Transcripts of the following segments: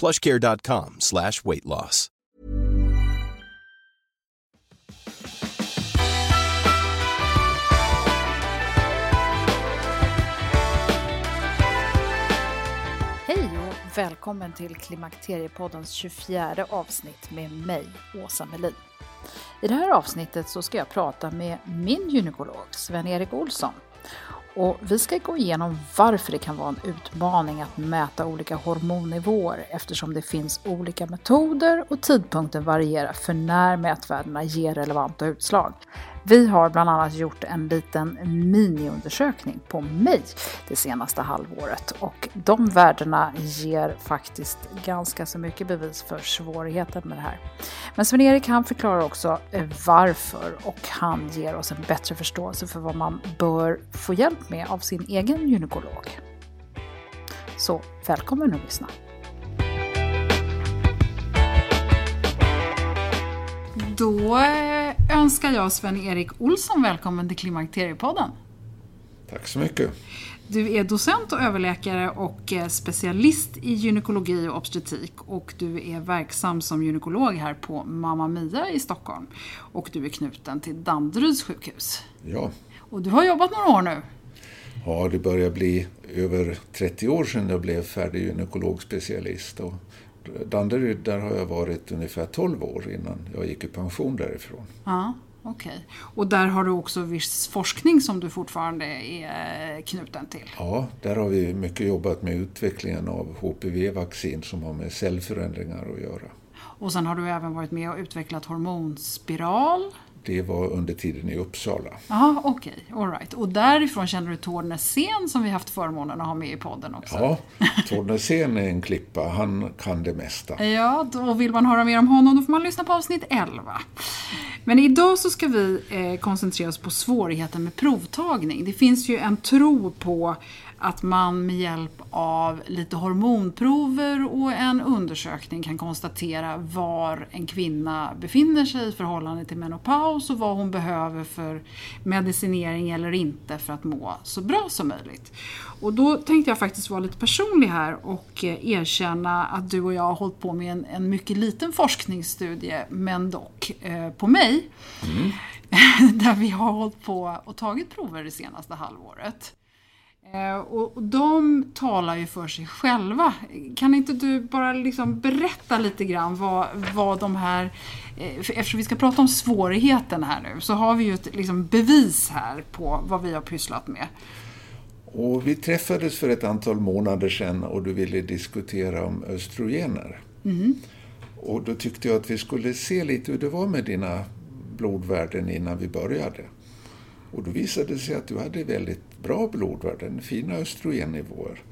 plushcare.com slash weight loss. Hej och välkommen till Klimakteriepoddens 24 avsnitt med mig, Åsa Melin. I det här avsnittet så ska jag prata med min gynekolog Sven-Erik Olsson. Och vi ska gå igenom varför det kan vara en utmaning att mäta olika hormonnivåer eftersom det finns olika metoder och tidpunkten varierar för när mätvärdena ger relevanta utslag. Vi har bland annat gjort en liten miniundersökning på mig det senaste halvåret och de värdena ger faktiskt ganska så mycket bevis för svårigheten med det här. Men Sven-Erik han förklarar också eh, varför och han ger oss en bättre förståelse för vad man bör få hjälp med av sin egen gynekolog. Så välkommen att lyssna! Då eh, önskar jag Sven-Erik Olsson välkommen till Klimakteriepodden. Tack så mycket. Du är docent och överläkare och specialist i gynekologi och obstetrik och du är verksam som gynekolog här på Mamma Mia i Stockholm. Och du är knuten till Danderyds sjukhus. Ja. Och du har jobbat några år nu. Ja, det börjar bli över 30 år sedan jag blev färdig gynekologspecialist. Och Danderyd, där har jag varit ungefär 12 år innan jag gick i pension därifrån. Ja, okej. Okay. Och där har du också viss forskning som du fortfarande är knuten till? Ja, där har vi mycket jobbat med utvecklingen av HPV-vaccin som har med cellförändringar att göra. Och sen har du även varit med och utvecklat hormonspiral? Det var under tiden i Uppsala. Ja, okej. Okay, all right. Och därifrån känner du Tord Nässén som vi haft förmånen att ha med i podden också. Ja, Tord Nässén är en klippa. Han kan det mesta. Ja, då vill man höra mer om honom då får man lyssna på avsnitt 11. Men idag så ska vi eh, koncentrera oss på svårigheten med provtagning. Det finns ju en tro på att man med hjälp av lite hormonprover och en undersökning kan konstatera var en kvinna befinner sig i förhållande till menopaus och vad hon behöver för medicinering eller inte för att må så bra som möjligt. Och då tänkte jag faktiskt vara lite personlig här och erkänna att du och jag har hållit på med en, en mycket liten forskningsstudie, men dock, eh, på mig. Mm. där vi har hållit på och tagit prover det senaste halvåret. Och de talar ju för sig själva. Kan inte du bara liksom berätta lite grann vad, vad de här... Eftersom vi ska prata om svårigheten här nu så har vi ju ett liksom bevis här på vad vi har pysslat med. Och vi träffades för ett antal månader sedan och du ville diskutera om östrogener. Mm. Och då tyckte jag att vi skulle se lite hur det var med dina blodvärden innan vi började. Och då visade det sig att du hade väldigt bra blodvärden, fina östrogennivåer.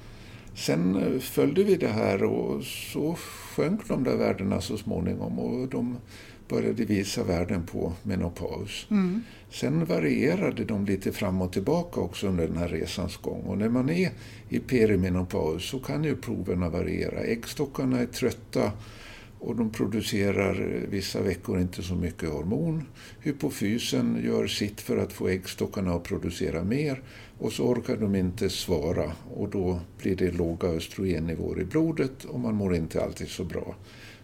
Sen följde vi det här och så sjönk de där värdena så småningom och de började visa värden på menopaus. Mm. Sen varierade de lite fram och tillbaka också under den här resans gång. Och när man är i perimenopaus så kan ju proverna variera. Äggstockarna är trötta och de producerar eh, vissa veckor inte så mycket hormon. Hypofysen gör sitt för att få äggstockarna att producera mer och så orkar de inte svara och då blir det låga östrogennivåer i blodet och man mår inte alltid så bra.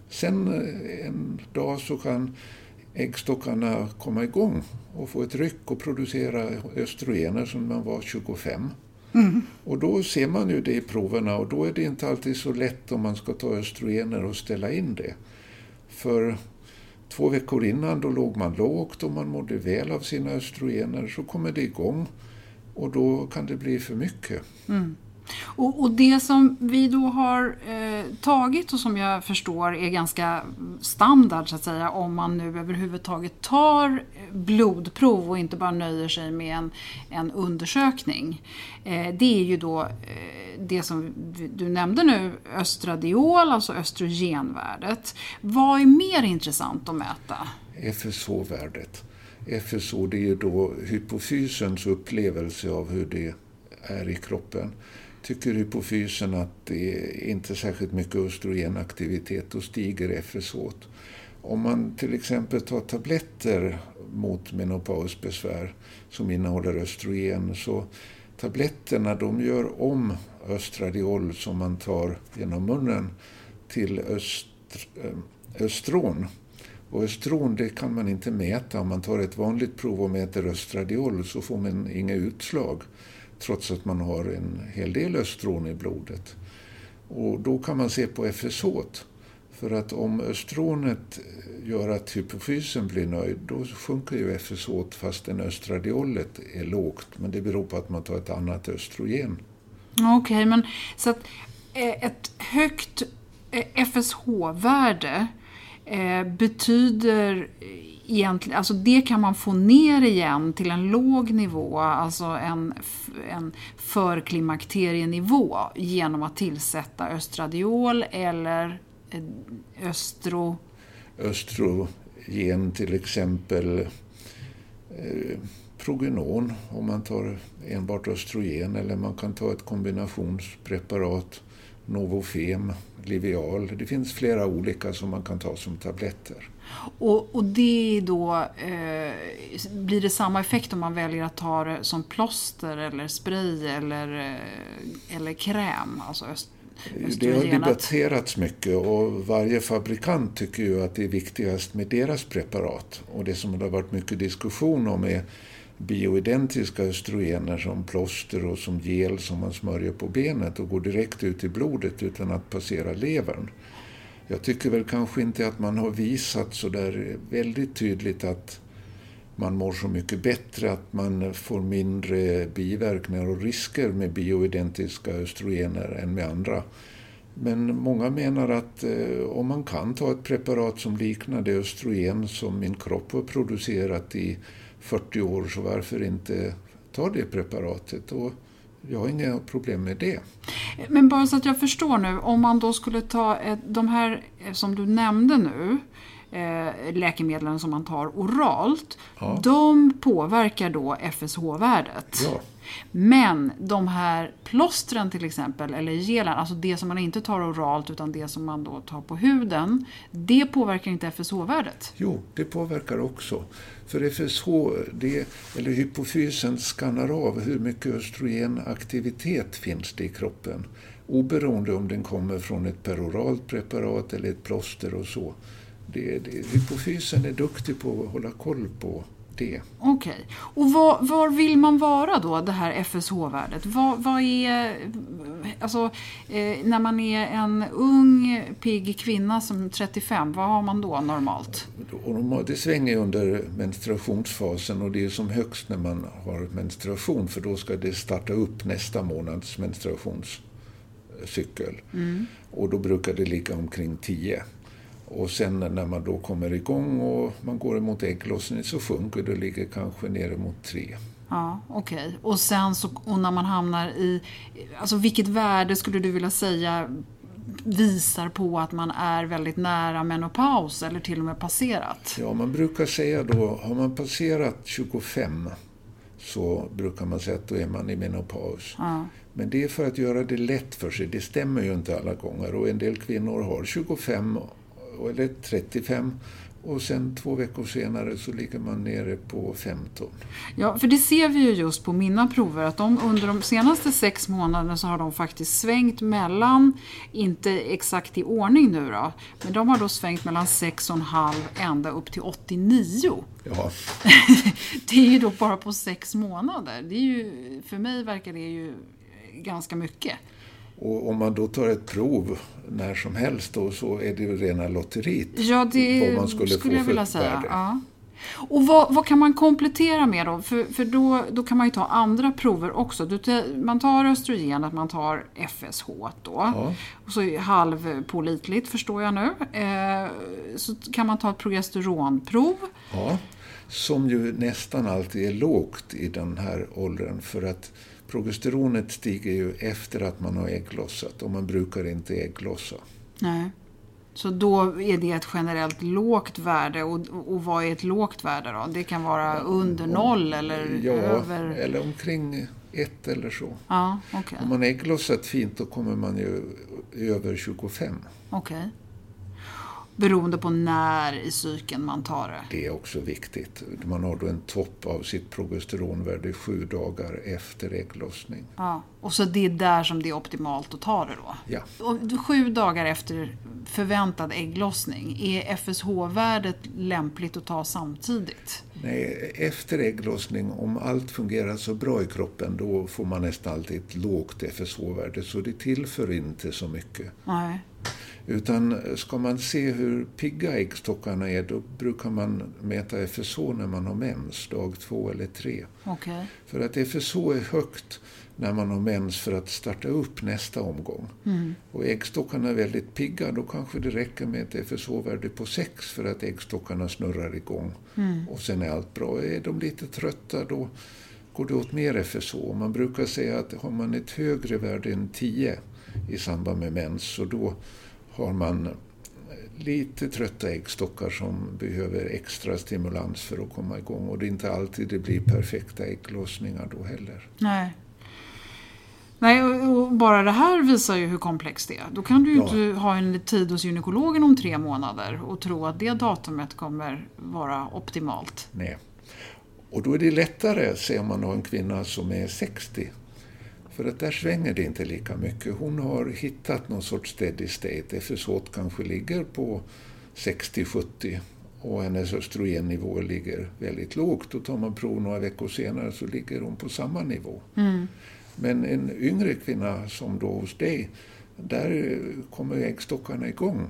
Sen eh, en dag så kan äggstockarna komma igång och få ett ryck och producera östrogener som man var 25. Mm. Och då ser man ju det i proverna och då är det inte alltid så lätt om man ska ta östrogener och ställa in det. För två veckor innan då låg man lågt och man mådde väl av sina östrogener så kommer det igång och då kan det bli för mycket. Mm. Och, och, det som vi då har eh, tagit och som jag förstår är ganska standard så att säga om man nu överhuvudtaget tar eh, blodprov och inte bara nöjer sig med en, en undersökning. Eh, det är ju då eh, det som du nämnde nu, östradiol, alltså östrogenvärdet. Vad är mer intressant att mäta? FSH-värdet. FSH det är ju då hypofysens upplevelse av hur det är i kroppen tycker hypofysen att det är inte särskilt mycket östrogenaktivitet, då stiger FSH. Om man till exempel tar tabletter mot menopausbesvär som innehåller östrogen så tabletterna de gör om östradiol som man tar genom munnen till öst, eh, östron. Och östron det kan man inte mäta. Om man tar ett vanligt prov och mäter östradiol så får man inga utslag trots att man har en hel del östron i blodet. Och då kan man se på FSH. För att om östronet gör att hypofysen blir nöjd, då sjunker ju FSH fastän östradiolet är lågt. Men det beror på att man tar ett annat östrogen. Okej, okay, men så att eh, ett högt eh, FSH-värde eh, betyder egentligen, alltså det kan man få ner igen till en låg nivå, alltså en, en förklimakterienivå genom att tillsätta östradiol eller eh, östro... Östrogen till exempel, eh, prognon om man tar enbart östrogen eller man kan ta ett kombinationspreparat, Novofem, Livial. Det finns flera olika som man kan ta som tabletter. Och, och det då, eh, blir det samma effekt om man väljer att ta det som plåster eller spray eller, eh, eller kräm? Alltså öst, det har debatterats mycket och varje fabrikant tycker ju att det är viktigast med deras preparat. Och det som det har varit mycket diskussion om är bioidentiska östrogener som plåster och som gel som man smörjer på benet och går direkt ut i blodet utan att passera levern. Jag tycker väl kanske inte att man har visat så där väldigt tydligt att man mår så mycket bättre, att man får mindre biverkningar och risker med bioidentiska östrogener än med andra. Men många menar att eh, om man kan ta ett preparat som liknar det östrogen som min kropp har producerat i 40 år, så varför inte ta det preparatet? Och jag har inga problem med det. Men bara så att jag förstår nu, om man då skulle ta de här som du nämnde nu, eh, läkemedlen som man tar oralt, ja. de påverkar då FSH-värdet. Ja. Men de här plåstren till exempel, eller gelen, alltså det som man inte tar oralt utan det som man då tar på huden, det påverkar inte FSH-värdet? Jo, det påverkar också. För FSH, det, eller hypofysen, skannar av hur mycket östrogenaktivitet finns det i kroppen. Oberoende om den kommer från ett peroralt preparat eller ett plåster och så. Det, det, hypofysen är duktig på att hålla koll på det. Okej. Okay. Och var, var, vill man vara då, det här FSH-värdet? Vad, vad, är... Alltså, eh, när man är en ung, pigg kvinna som 35, vad har man då normalt? Det svänger under menstruationsfasen och det är som högst när man har menstruation för då ska det starta upp nästa månads menstruationscykel. Mm. Och då brukar det ligga omkring 10. Och sen när man då kommer igång och man går emot ägglossning så sjunker det och ligger kanske nere mot tre. Ja, okej. Okay. Och sen så, och när man hamnar i, alltså vilket värde skulle du vilja säga visar på att man är väldigt nära menopaus eller till och med passerat? Ja, man brukar säga då, har man passerat 25 så brukar man säga att då är man i menopaus. Ja. Men det är för att göra det lätt för sig. Det stämmer ju inte alla gånger och en del kvinnor har 25 eller 35 och sen två veckor senare så ligger man nere på 15. Ja, för det ser vi ju just på mina prover att de under de senaste sex månaderna så har de faktiskt svängt mellan, inte exakt i ordning nu då, men de har då svängt mellan 6,5 ända upp till 89. Ja, Det är ju då bara på sex månader. Det är ju, för mig verkar det ju ganska mycket. Och om man då tar ett prov när som helst då så är det ju rena lotteriet. Ja, det vad man skulle, skulle få jag vilja säga. Ja. Och vad, vad kan man komplettera med då? För, för då, då kan man ju ta andra prover också. Du, man tar östrogenet, man tar FSH då. Ja. Och så är halvpålitligt förstår jag nu. Eh, så kan man ta ett progesteronprov. Ja, som ju nästan alltid är lågt i den här åldern för att progesteronet stiger ju efter att man har ägglossat och man brukar inte ägglossa. Nej. Så då är det ett generellt lågt värde. Och, och vad är ett lågt värde då? Det kan vara under noll eller Ja, över... eller omkring ett eller så. Ja, okej. Om man ägglossat fint då kommer man ju över 25. Okej. Beroende på när i cykeln man tar det. Det är också viktigt. Man har då en topp av sitt progesteronvärde sju dagar efter ägglossning. Ja. Och så det är där som det är optimalt att ta det då. Ja. Och sju dagar efter förväntad ägglossning, är FSH-värdet lämpligt att ta samtidigt? Nej, efter ägglossning, om allt fungerar så bra i kroppen, då får man nästan alltid ett lågt FSH-värde, så det tillför inte så mycket. Nej. Utan ska man se hur pigga äggstockarna är, då brukar man mäta FSH när man har mens, dag två eller tre. Okej. För att FSH är högt när man har mens för att starta upp nästa omgång. Och äggstockarna är väldigt pigga, då kanske det räcker med ett FSH-värde på 6 för att äggstockarna snurrar igång. Och sen är allt bra. Är de lite trötta då går det åt mer FSH. Man brukar säga att har man ett högre värde än 10 i samband med mens så då har man lite trötta äggstockar som behöver extra stimulans för att komma igång. Och det är inte alltid det blir perfekta ägglossningar då heller. Nej. Nej, och bara det här visar ju hur komplext det är. Då kan du ju Ja. inte ha en tid hos gynekologen om tre månader och tro att det datumet kommer vara optimalt. Nej. Och då är det lättare, säger man har en kvinna som är 60. För att där svänger det inte lika mycket. Hon har hittat någon sorts steady state. FSH kanske ligger på 60-70 och hennes östrogennivå ligger väldigt lågt. Då tar man prov några veckor senare så ligger hon på samma nivå. Men en yngre kvinna som då hos dig, där kommer äggstockarna igång.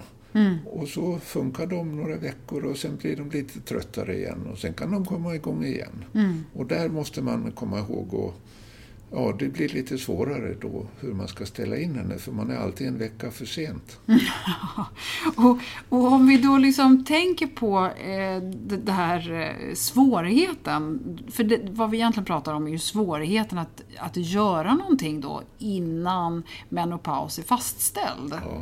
Och så funkar de några veckor och sen blir de lite tröttare igen och sen kan de komma igång igen. Och där måste man komma ihåg och Ja, det blir lite svårare då hur man ska ställa in henne för man är alltid en vecka för sent. Och, och om vi då liksom tänker på eh, det, här eh, svårigheten, för det, vad vi egentligen pratar om är ju svårigheten att, att göra någonting då innan menopaus är fastställd. Ja.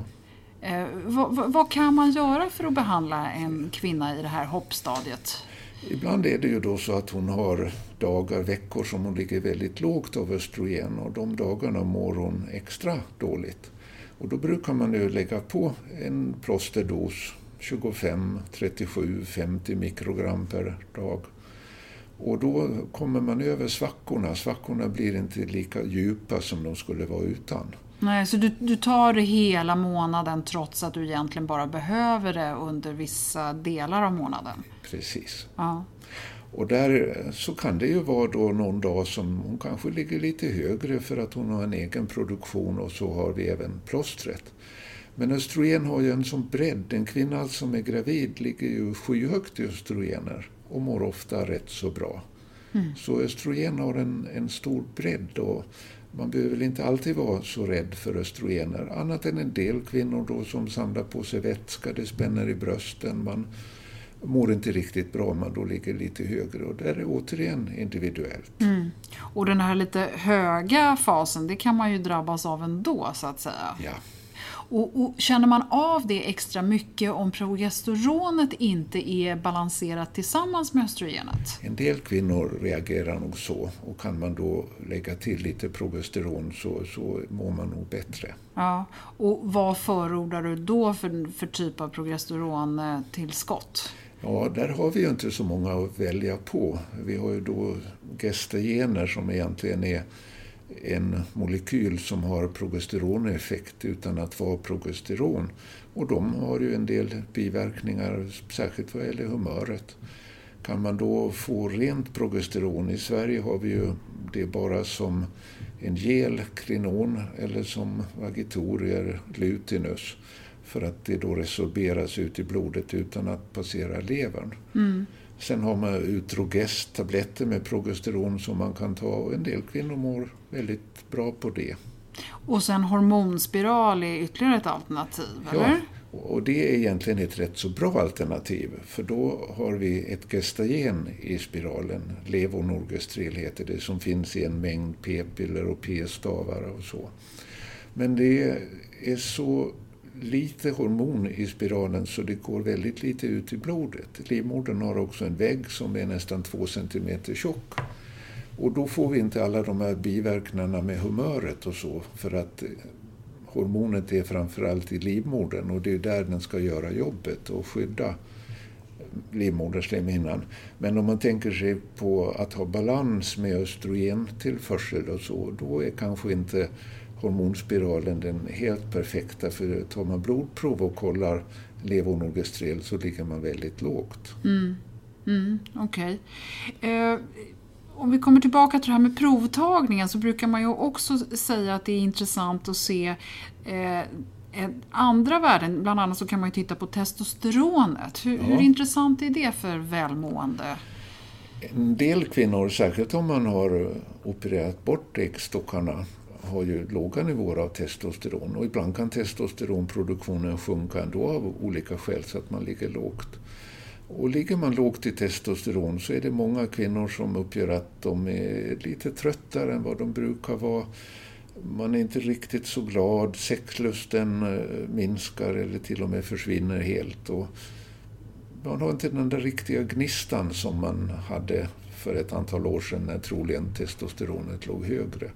Eh, vad, vad, vad kan man göra för att behandla en kvinna i det här hoppstadiet? Ibland är det ju då så att hon har dagar, veckor som hon ligger väldigt lågt av östrogen och de dagarna mår hon extra dåligt. Och då brukar man ju lägga på en plåsterdos, 25, 37, 50 mikrogram per dag. Och då kommer man över svackorna. Svackorna blir inte lika djupa som de skulle vara utan. Nej, så du, du tar hela månaden trots att du egentligen bara behöver det under vissa delar av månaden? Precis. Ja. Och där så kan det ju vara då någon dag som hon kanske ligger lite högre för att hon har en egen produktion och så har vi även plåstret. Men östrogen har ju en sån bredd. En kvinna som är gravid ligger ju skyhögt i östrogener och mår ofta rätt så bra. Så östrogen har en, en stor bredd och man behöver väl inte alltid vara så rädd för östrogener. Annat än en del kvinnor då som samlar på sig vätska, det spänner i brösten. Man mår inte riktigt bra om man då ligger lite högre och där är återigen individuellt. Och den här lite höga fasen, det kan man ju drabbas av ändå så att säga. Ja. Och, och, känner man av det extra mycket om progesteronet inte är balanserat tillsammans med östrogenet? En del kvinnor reagerar nog så och kan man då lägga till lite progesteron så, så mår man nog bättre. Ja, och vad förordar du då för, för typ av progesterontillskott? Ja, där har vi ju inte så många att välja på. Vi har ju då gestagener som egentligen är en molekyl som har progesteroneffekt utan att vara progesteron. Och de har ju en del biverkningar, särskilt vad gäller humöret. Kan man då få rent progesteron? I Sverige har vi ju det bara som en gel, krinon, eller som vagitorier, lutinus för att det då resorberas ut i blodet utan att passera levern. Mm. Sen har man Utrogest, tabletter med progesteron som man kan ta och en del kvinnor mår väldigt bra på det. Och sen hormonspiral är ytterligare ett alternativ, ja, eller? och det är egentligen ett rätt så bra alternativ för då har vi ett gestagen i spiralen, levonorgestrel heter det, som finns i en mängd p-piller och p-stavar och så. Men det är så lite hormon i spiralen så det går väldigt lite ut i blodet. Livmodern har också en vägg som är nästan två centimeter tjock. Och då får vi inte alla de här biverkningarna med humöret och så för att hormonet är framförallt i livmodern och det är där den ska göra jobbet och skydda livmoderslemhinnan. Men om man tänker sig på att ha balans med östrogentillförsel och så, då är kanske inte hormonspiralen den helt perfekta. För tar man blodprov och kollar levonorgestrel så ligger man väldigt lågt. Mm. Mm, Okej. Okay. Eh, om vi kommer tillbaka till det här med provtagningen så brukar man ju också säga att det är intressant att se eh, andra värden. Bland annat så kan man ju titta på testosteronet. Hur, ja. hur intressant är det för välmående? En del kvinnor, särskilt om man har opererat bort äggstockarna, har ju låga nivåer av testosteron och ibland kan testosteronproduktionen sjunka ändå av olika skäl så att man ligger lågt. Och ligger man lågt i testosteron så är det många kvinnor som uppger att de är lite tröttare än vad de brukar vara. Man är inte riktigt så glad, sexlusten eh, minskar eller till och med försvinner helt. Och man har inte den där riktiga gnistan som man hade för ett antal år sedan när troligen testosteronet låg högre.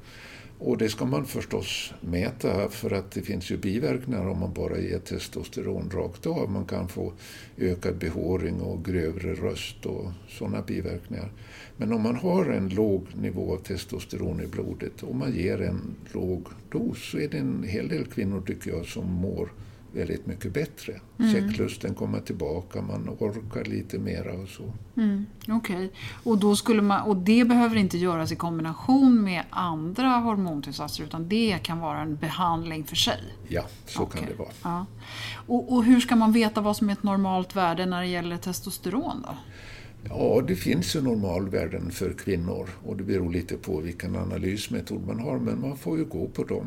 Och det ska man förstås mäta för att det finns ju biverkningar om man bara ger testosteron rakt av. Man kan få ökad behåring och grövre röst och sådana biverkningar. Men om man har en låg nivå av testosteron i blodet och man ger en låg dos så är det en hel del kvinnor tycker jag som mår väldigt mycket bättre. Mm. Sexlusten kommer tillbaka, man orkar lite mera och så. Mm, Okej, okay. och, då skulle man, och det behöver inte göras i kombination med andra hormontillsatser utan det kan vara en behandling för sig? Ja, så okay. kan det vara. Ja. Och, och hur ska man veta vad som är ett normalt värde när det gäller testosteron då? Ja, det finns ju normalvärden för kvinnor och det beror lite på vilken analysmetod man har, men man får ju gå på dem.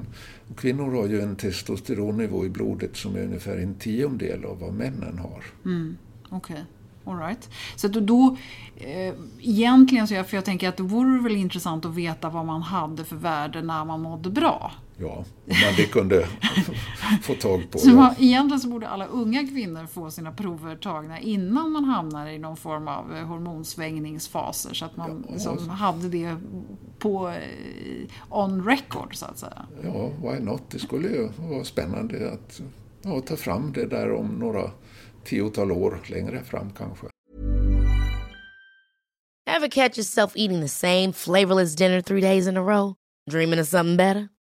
Och kvinnor har ju en testosteronnivå i blodet som är ungefär en tiondel av vad männen har. Mm, Okej. Okay. alright. Så då, då eh, egentligen så jag, för jag tänker att det vore väl intressant att veta vad man hade för värde när man mådde bra. Ja, om man det kunde få tag på. Så man, egentligen så borde alla unga kvinnor få sina prover tagna innan man hamnar i någon form av eh, hormonsvängningsfaser så att man ja, liksom hade det på eh, on record så att säga. Ja, why not? Det skulle ju vara spännande att ja, ta fram det där om några tiotal år längre fram kanske. Have catch yourself eating the same flavorless dinner three days in a row? Dreaming of something better?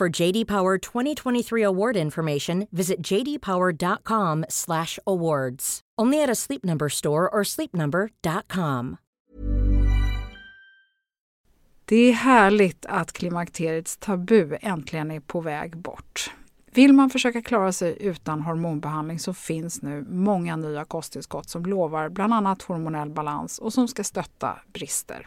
For JD Power 2023 award information, visit jdpower.com/awards. Only at a Sleep Number store or sleepnumber.com. Det är härligt att klimakteriets tabu äntligen är på väg bort. Vill man försöka klara sig utan hormonbehandling så finns nu många nya kosttillskott som lovar bland annat hormonell balans och som ska stötta brister.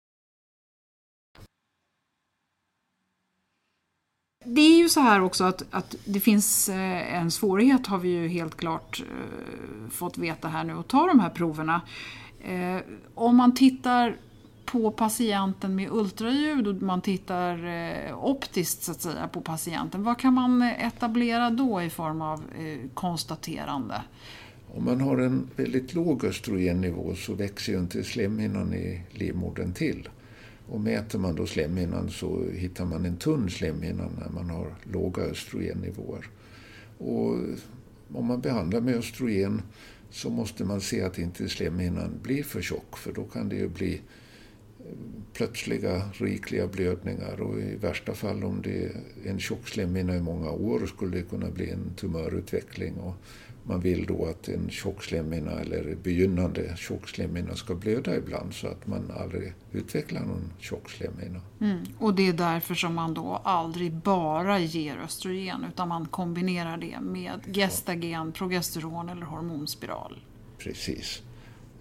Det är ju så här också att, att det finns eh, en svårighet har vi ju helt klart eh, fått veta här nu att ta de här proverna. Eh, om man tittar på patienten med ultraljud och man tittar optiskt så att säga på patienten, vad kan man etablera då i form av konstaterande? Om man har en väldigt låg östrogennivå så växer ju inte slemhinnan i livmodern till. Och mäter man då slemhinnan så hittar man en tunn slemhinna när man har låga östrogennivåer. Och om man behandlar med östrogen så måste man se att inte slemhinnan blir för tjock för då kan det ju bli eh, plötsliga rikliga blödningar och i värsta fall om det är en tjock slemhinna i många år skulle det kunna bli en tumörutveckling. Och man vill då att en tjock slemhinna eller begynnande tjock slemhinna ska blöda ibland så att man aldrig utvecklar någon tjock slemhinna. Mm. Och det är därför som man då aldrig bara ger östrogen utan man kombinerar det med gestagen, progesteron eller hormonspiral. Precis.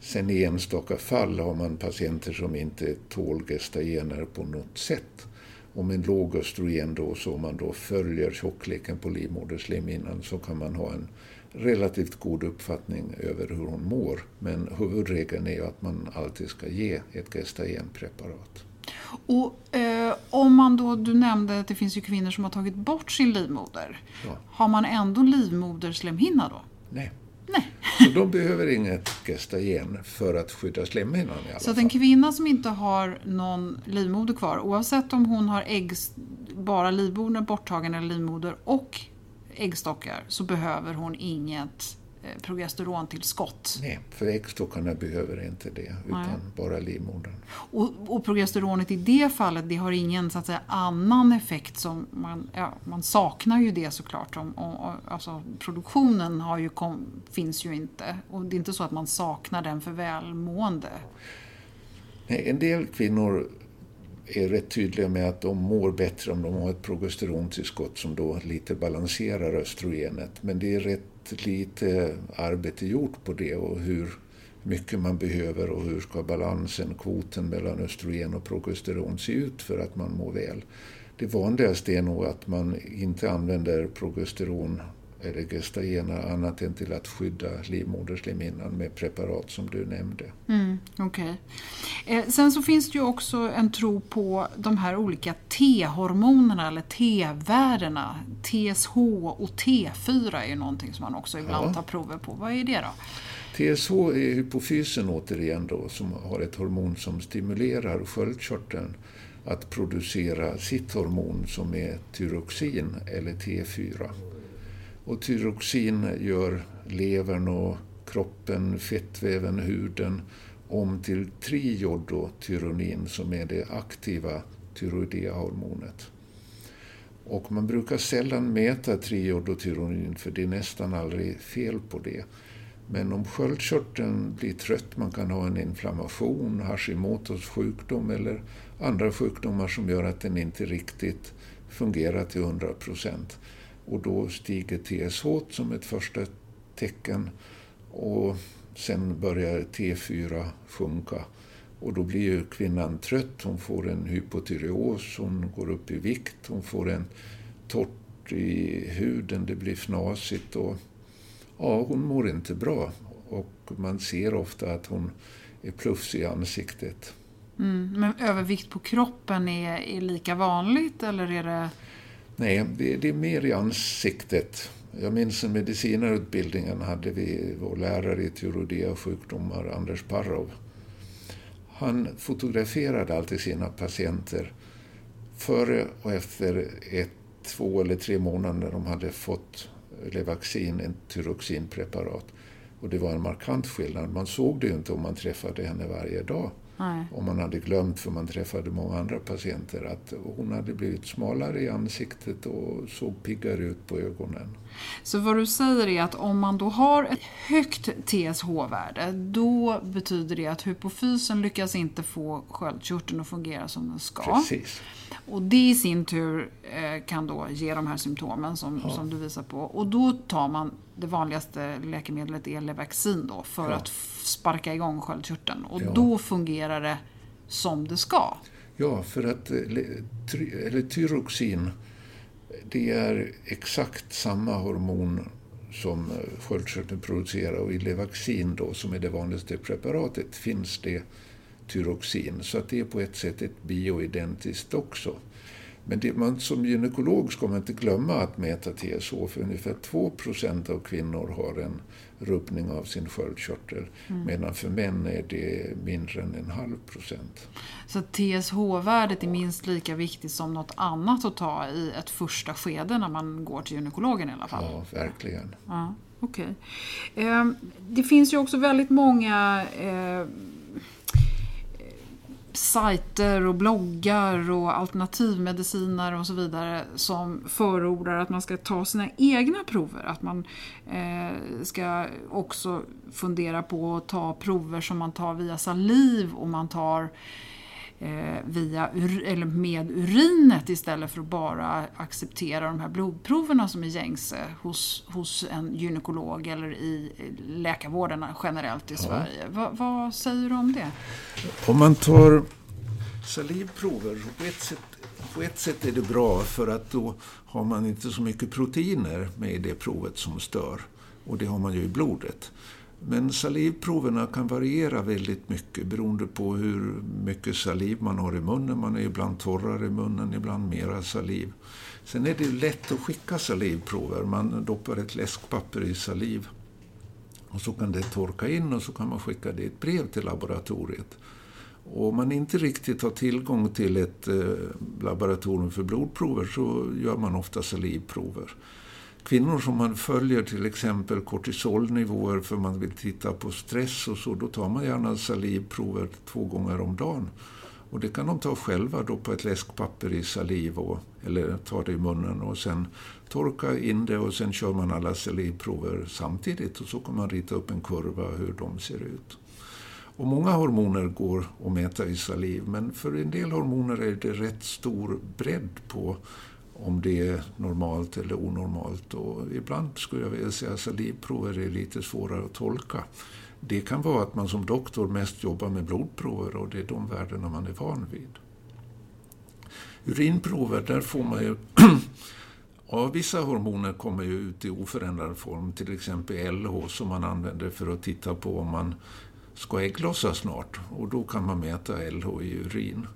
Sen i enstaka fall har man patienter som inte tål gestagener på något sätt. Och med låg östrogen då, så om man då följer tjockleken på livmoderslemhinnan så kan man ha en relativt god uppfattning över hur hon mår. Men huvudregeln är ju att man alltid ska ge ett gestagenpreparat. Och eh, om man då, du nämnde att det finns ju kvinnor som har tagit bort sin livmoder. Ja. Har man ändå livmoderslemhinna då? Nej. Nej. Så de behöver inget gestagen för att skydda slemhinnan i alla Så att en kvinna som inte har någon livmoder kvar, oavsett om hon har ägg, bara livmodern borttagen eller livmoder och äggstockar, så behöver hon inget Eh, progesterontillskott. Nej, för äggstockarna behöver inte det, utan Nej. bara livmodern. Och, och, progesteronet i det fallet, det har ingen så att säga, annan effekt som man, ja, man saknar ju det såklart. Om, om, alltså, produktionen har ju kom, finns ju inte och det är inte så att man saknar den för välmående. Nej, en del kvinnor är rätt tydliga med att de mår bättre om de har ett progesterontillskott som då lite balanserar östrogenet. Men det är rätt lite arbete gjort på det och hur mycket man behöver och hur ska balansen, kvoten mellan östrogen och progesteron se ut för att man mår väl. Det vanligaste är nog att man inte använder progesteron eller gestagena annat än till att skydda livmoderslemhinnan med preparat som du nämnde. Mm, okay. Eh, sen så finns det ju också en tro på de här olika T-hormonerna eller T-värdena. TSH och T4 är ju någonting som man också ibland ja. tar prover på. Vad är det då? TSH är hypofysen återigen då som har ett hormon som stimulerar sköldkörteln att producera sitt hormon som är tyroxin eller T4. Och tyroxin gör levern och kroppen, fettväven, huden om till triodotyronin som är det aktiva tyroidea-hormonet. Och man brukar sällan mäta triodotyronin för det är nästan aldrig fel på det. Men om sköldkörteln blir trött, man kan ha en inflammation, Hashimotos sjukdom eller andra sjukdomar som gör att den inte riktigt fungerar till 100 procent. Och då stiger TSH som ett första tecken och sen börjar T4 sjunka. Och då blir ju kvinnan trött, hon får en hypotyreos, hon går upp i vikt, hon får en torrt i huden, det blir fnasigt och ja, hon mår inte bra. Och man ser ofta att hon är plufsig i ansiktet. Mm, men övervikt på kroppen är, är lika vanligt eller är det? Nej, det, det är mer i ansiktet. Jag minns en medicinarutbildningen hade vi vår lärare i teologi och sjukdomar, Anders Parrov. Han fotograferade alltid sina patienter före och efter ett, två eller tre månader när de hade fått Levaxin, ett tyroxinpreparat. Och det var en markant skillnad. Man såg det ju inte om man träffade henne varje dag. Nej. Och man hade glömt, för man träffade många andra patienter, att hon hade blivit smalare i ansiktet och såg piggare ut på ögonen. Så vad du säger är att om man då har ett högt TSH-värde, då betyder det att hypofysen lyckas inte få sköldkörteln att fungera som den ska. Precis. Och det i sin tur eh, kan då ge de här symptomen som, Ja. som du visar på. Och då tar man det vanligaste läkemedlet är Levaxin då för Ja. att sparka igång sköldkörteln. Och Ja. då fungerar det som det ska. Ja, för att eh, eller tyroxin, det är exakt samma hormon som eh, sköldkörteln producerar och i Levaxin då, som är det vanligaste preparatet, finns det tyroxin. Så att det är på ett sätt ett bioidentiskt också. Men det, man, som gynekolog ska man inte glömma att mäta TSH, för ungefär 2% av kvinnor har en rubbning av sin sköldkörtel, medan för män är det mindre än en halv procent. Så TSH-värdet är minst lika viktigt som något annat att ta i ett första skede när man går till gynekologen i alla fall. Ja, verkligen. Ja, okej. Ehm, Det finns ju också väldigt många eh, sajter och bloggar och alternativmediciner och så vidare som förordar att man ska ta sina egna prover. Att man eh, ska också fundera på att ta prover som man tar via saliv och man tar eh, via ur, eller med urinet istället för att bara acceptera de här blodproverna som är gängse hos, hos en gynekolog eller i läkarvården generellt i Sverige. Va, vad säger du om det? Om man tar salivprover, på ett, sätt, på ett sätt är det bra för att då har man inte så mycket proteiner med i det provet som stör. Och det har man ju i blodet. Men salivproverna kan variera väldigt mycket beroende på hur mycket saliv man har i munnen. Man är ibland torrare i munnen, ibland mera saliv. Sen är det lätt att skicka salivprover. Man doppar ett läskpapper i saliv och så kan det torka in och så kan man skicka det i ett brev till laboratoriet. Och om man inte riktigt har tillgång till ett eh, laboratorium för blodprover så gör man ofta salivprover. Kvinnor som man följer till exempel kortisolnivåer för man vill titta på stress och så, då tar man gärna salivprover två gånger om dagen. Och det kan de ta själva då på ett läskpapper i saliv och, eller ta det i munnen och sen torka in det och sen kör man alla salivprover samtidigt och så kan man rita upp en kurva hur de ser ut. Och många hormoner går att mäta i saliv men för en del hormoner är det rätt stor bredd på om det är normalt eller onormalt. Och ibland skulle jag vilja säga att salivprover är lite svårare att tolka. Det kan vara att man som doktor mest jobbar med blodprover och det är de värdena man är van vid. Urinprover, där får man ju... ja, vissa hormoner kommer ju ut i oförändrad form, till exempel LH som man använder för att titta på om man ska ägglossa snart. Och då kan man mäta LH i urin.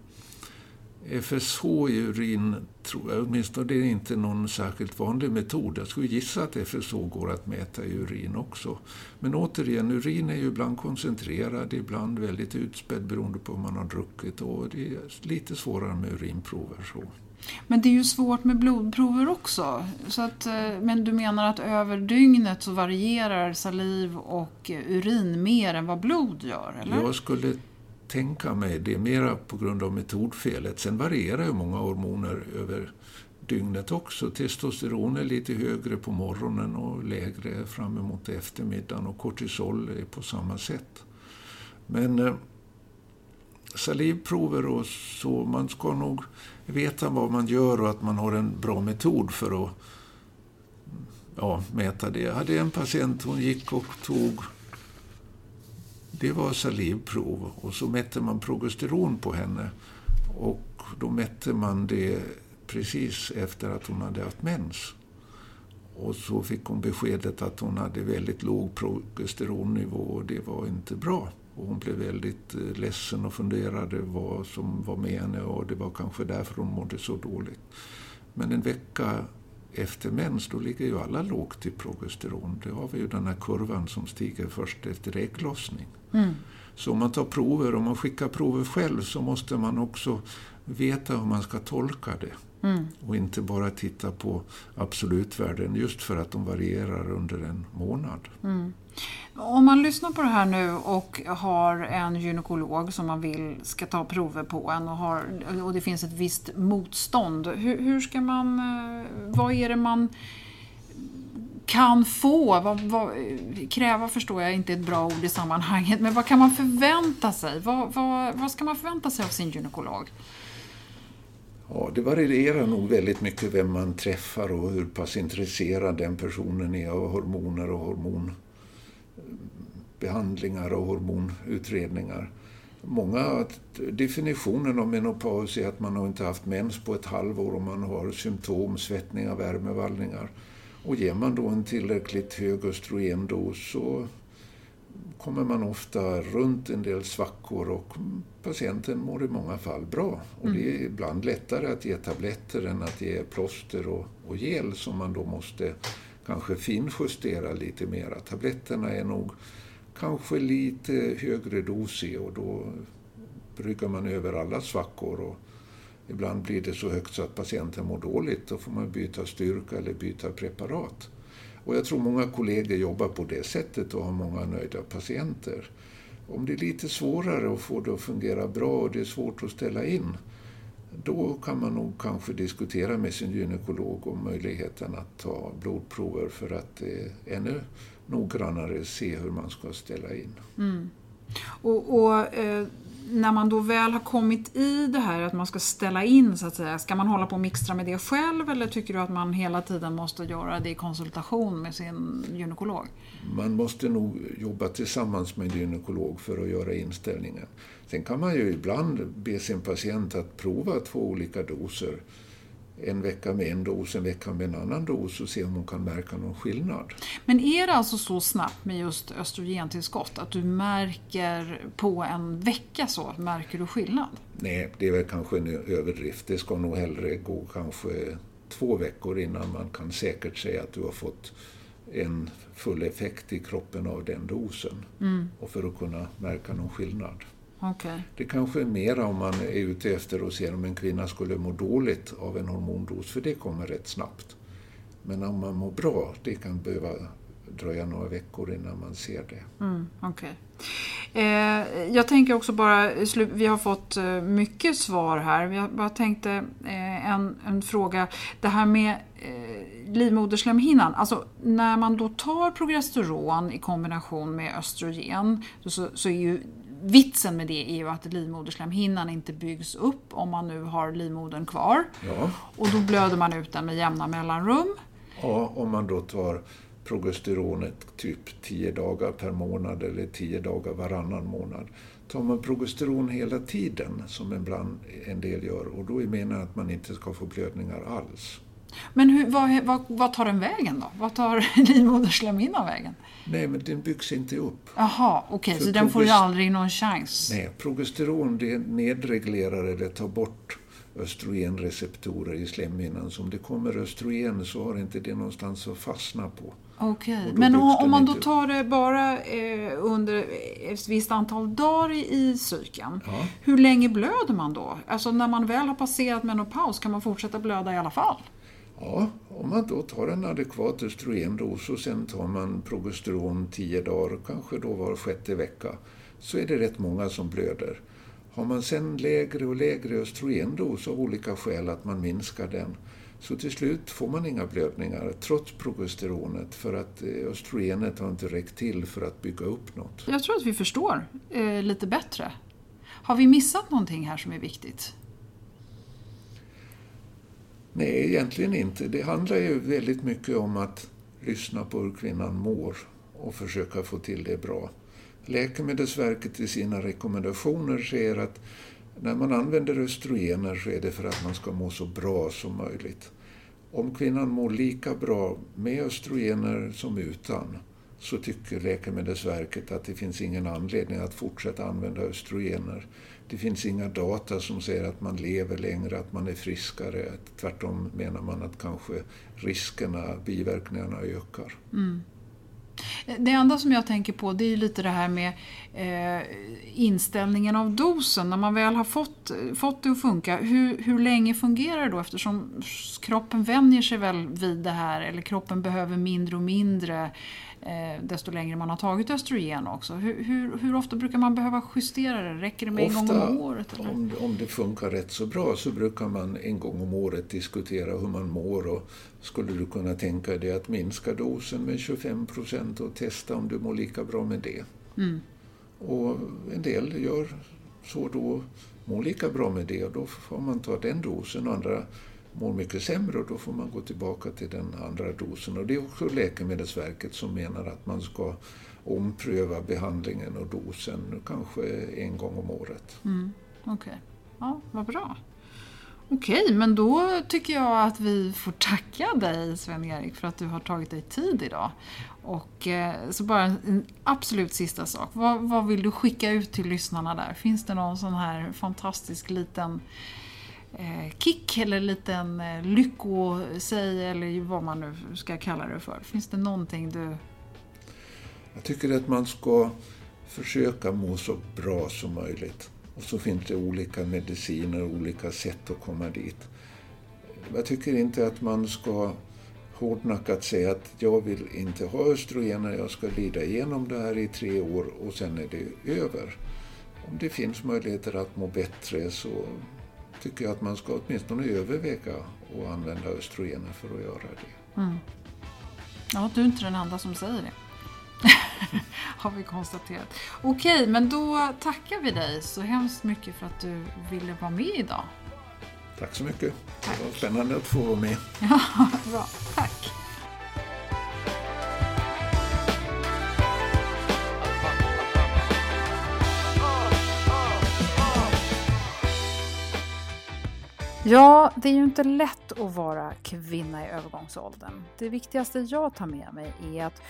FSH i urin, tror jag, åtminstone det är inte någon särskilt vanlig metod. Jag skulle gissa att FSH går att mäta i urin också. Men återigen, urin är ju ibland koncentrerad, ibland väldigt utspädd beroende på vad man har druckit och det är lite svårare med urinprover. Så. Men det är ju svårt med blodprover också. Så att, eh, men du menar att över dygnet så varierar saliv och eh, urin mer än vad blod gör, eller? Jag skulle tänka mig det, mera på grund av metodfelet. Sen varierar ju många hormoner över dygnet också. Testosteron är lite högre på morgonen och lägre fram emot eftermiddagen och kortisol är på samma sätt. Men eh, salivprover och så, man ska nog veta vad man gör och att man har en bra metod för att ja, mäta det. Jag hade en patient, hon gick och tog det var salivprov och så mätte man progesteron på henne. Och då mätte man det precis efter att hon hade haft mens. Och så fick hon beskedet att hon hade väldigt låg progesteronnivå och det var inte bra. Och hon blev väldigt eh, ledsen och funderade vad som var med henne och det var kanske därför hon mådde så dåligt. Men en vecka efter mens, då ligger ju alla lågt i progesteron. Det har vi ju den här kurvan som stiger först efter ägglossning. Mm. Så om man tar prover, om man skickar prover själv så måste man också veta hur man ska tolka det. Mm. Och inte bara titta på absolutvärden just för att de varierar under en månad. Mm. Om man lyssnar på det här nu och har en gynekolog som man vill ska ta prover på en och, har, och det finns ett visst motstånd. Hur, hur ska man, eh, vad är det man kan få? Vad, vad, kräva förstår jag inte är ett bra ord i sammanhanget, men vad kan man förvänta sig? Vad, vad, vad ska man förvänta sig av sin gynekolog? Ja, det varierar nog väldigt mycket vem man träffar och hur pass intresserad den personen är av hormoner och hormonbehandlingar och hormonutredningar. Många definitionen av menopaus är att man har inte haft mens på ett halvår och man har symptom, svettningar, värmevallningar. Och ger man då en tillräckligt hög östrogendos så kommer man ofta runt en del svackor och patienten mår i många fall bra. Och det är mm. ibland lättare att ge tabletter än att ge plåster och, och gel som man då måste kanske finjustera lite mera. Tabletterna är nog kanske lite högre dos i och då bryggar man över alla svackor. Och ibland blir det så högt så att patienten mår dåligt. Då får man byta styrka eller byta preparat. Och jag tror många kollegor jobbar på det sättet och har många nöjda patienter. Om det är lite svårare att få det att fungera bra och det är svårt att ställa in, då kan man nog kanske diskutera med sin gynekolog om möjligheten att ta blodprover för att eh, ännu noggrannare se hur man ska ställa in. Mm. Och, och eh, när man då väl har kommit i det här att man ska ställa in så att säga, ska man hålla på och mixtra med det själv eller tycker du att man hela tiden måste göra det i konsultation med sin gynekolog? Man måste nog jobba tillsammans med en gynekolog för att göra inställningen. Sen kan man ju ibland be sin patient att prova två olika doser en vecka med en dos, en vecka med en annan dos och se om hon kan märka någon skillnad. Men är det alltså så snabbt med just östrogentillskott att du märker på en vecka så, märker du skillnad? Nej, det är väl kanske en överdrift. Det ska nog hellre gå kanske två veckor innan man kan säkert säga att du har fått en full effekt i kroppen av den dosen. Mm. Och för att kunna märka någon skillnad. Okay. Det kanske är mera om man är ute efter att se om en kvinna skulle må dåligt av en hormondos, för det kommer rätt snabbt. Men om man mår bra, det kan behöva dröja några veckor innan man ser det. Mm, okay. eh, jag tänker också bara, vi har fått eh, mycket svar här. Jag bara tänkte eh, en, en fråga. Det här med eh, livmoderslemhinnan. Alltså när man då tar progesteron i kombination med östrogen så, så är ju vitsen med det är ju att livmoderslemhinnan inte byggs upp om man nu har livmodern kvar. Ja. Och då blöder man ut den med jämna mellanrum. Ja, om man då tar progesteronet typ 10 dagar per månad eller 10 dagar varannan månad. Tar man progesteron hela tiden, som en, en del gör, och då är meningen att man inte ska få blödningar alls. Men hur, vad, vad, vad, tar den vägen då? Vad tar livmoderslemhinnan vägen? Nej, men den byggs inte upp. Jaha, okej, okay, så den får ju aldrig någon chans? Nej, progesteron det nedreglerar eller tar bort östrogenreceptorer i slemhinnan. Så om det kommer östrogen så har inte det någonstans att fastna på. Okej, okay. men om, man då tar det bara eh, under ett visst antal dagar i cykeln, ja. hur länge blöder man då? Alltså när man väl har passerat menopaus, kan man fortsätta blöda i alla fall? Ja, om man då tar en adekvat östrogendos och sen tar man progesteron tio dagar, kanske då var sjätte vecka, så är det rätt många som blöder. Har man sen lägre och lägre östrogendos av olika skäl, att man minskar den, Så till slut får man inga blödningar trots progesteronet för att eh, östrogenet har inte räckt till för att bygga upp något. Jag tror att vi förstår eh, lite bättre. Har vi missat någonting här som är viktigt? Nej, egentligen inte. Det handlar ju väldigt mycket om att lyssna på hur kvinnan mår och försöka få till det bra. Läkemedelsverket i sina rekommendationer säger att när man använder östrogener så är det för att man ska må så bra som möjligt. Om kvinnan mår lika bra med östrogener som utan så tycker Läkemedelsverket att det finns ingen anledning att fortsätta använda östrogener. Det finns inga data som säger att man lever längre, att man är friskare. Tvärtom menar man att kanske riskerna, biverkningarna ökar. Mm. Det enda som jag tänker på det är lite det här med eh, inställningen av dosen. När man väl har fått, fått det att funka, hur, hur länge fungerar det då? Eftersom kroppen vänjer sig väl vid det här, eller kroppen behöver mindre och mindre eh, desto längre man har tagit östrogen också. Hur, hur, hur, ofta brukar man behöva justera det? Räcker det med ofta, en gång om året? Eller? Om, om det funkar rätt så bra så brukar man en gång om året diskutera hur man mår och skulle du kunna tänka dig att minska dosen med 25 procent och testa om du mår lika bra med det. Mm. Och en del gör så då, mår lika bra med det och då får man ta den dosen. Andra mår mycket sämre och då får man gå tillbaka till den andra dosen. Och det är också Läkemedelsverket som menar att man ska ompröva behandlingen och dosen kanske en gång om året. Mm, Okej, okay. ja, vad bra. Okej, men då tycker jag att vi får tacka dig Sven-Erik för att du har tagit dig tid idag. Och eh, så bara en absolut sista sak. Vad, vad vill du skicka ut till lyssnarna där? Finns det någon sån här fantastisk liten eh, kick eller liten eh, lyckosäg eller vad man nu ska kalla det för? Finns det någonting du... Jag tycker att man ska försöka må så bra som möjligt. Och så finns det olika mediciner och olika sätt att komma dit. Jag tycker inte att man ska hårdnackat säga att jag vill inte ha östrogener, jag ska lida igenom det här i tre år och sen är det över. Om det finns möjligheter att må bättre så tycker jag att man ska åtminstone överväga att använda östrogener för att göra det. Mm. Ja, du är inte den enda som säger det. har vi konstaterat. Okej, men då tackar vi dig så hemskt mycket för att du ville vara med idag. Tack så mycket. Tack. Det var spännande att få vara med. Ja, bra. Tack. Ja, det är ju inte lätt att vara kvinna i övergångsåldern. Det viktigaste jag tar med mig är att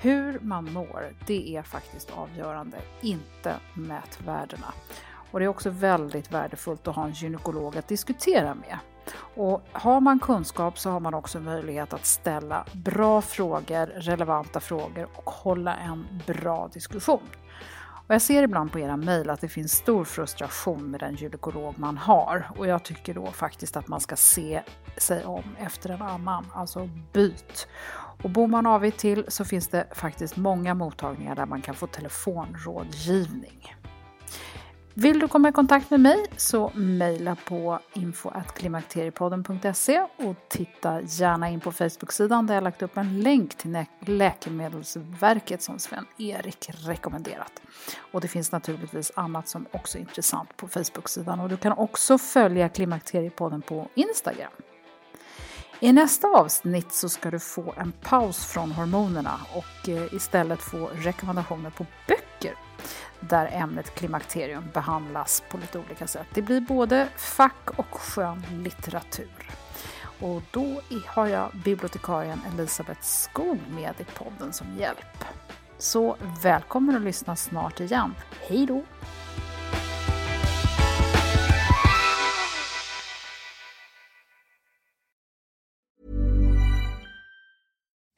hur man mår, det är faktiskt avgörande, inte mätvärdena. Och det är också väldigt värdefullt att ha en gynekolog att diskutera med. Och har man kunskap så har man också möjlighet att ställa bra frågor, relevanta frågor och hålla en bra diskussion. Och jag ser ibland på era mejl att det finns stor frustration med den gynekolog man har och jag tycker då faktiskt att man ska se sig om efter en annan, alltså byt. Och bor man avigt till så finns det faktiskt många mottagningar där man kan få telefonrådgivning. Vill du komma i kontakt med mig så mejla på info.klimakteriepodden.se och titta gärna in på Facebook-sidan där jag lagt upp en länk till Läkemedelsverket som Sven-Erik rekommenderat. Och det finns naturligtvis annat som också är intressant på Facebook-sidan och du kan också följa Klimakteriepodden på Instagram. I nästa avsnitt så ska du få en paus från hormonerna och eh, istället få rekommendationer på böcker där ämnet klimakterium behandlas på lite olika sätt. Det blir både fack och skön litteratur. Och då har jag bibliotekarien Elisabeth Skog med i podden som hjälp. Så välkommen att lyssna snart igen. Hej då!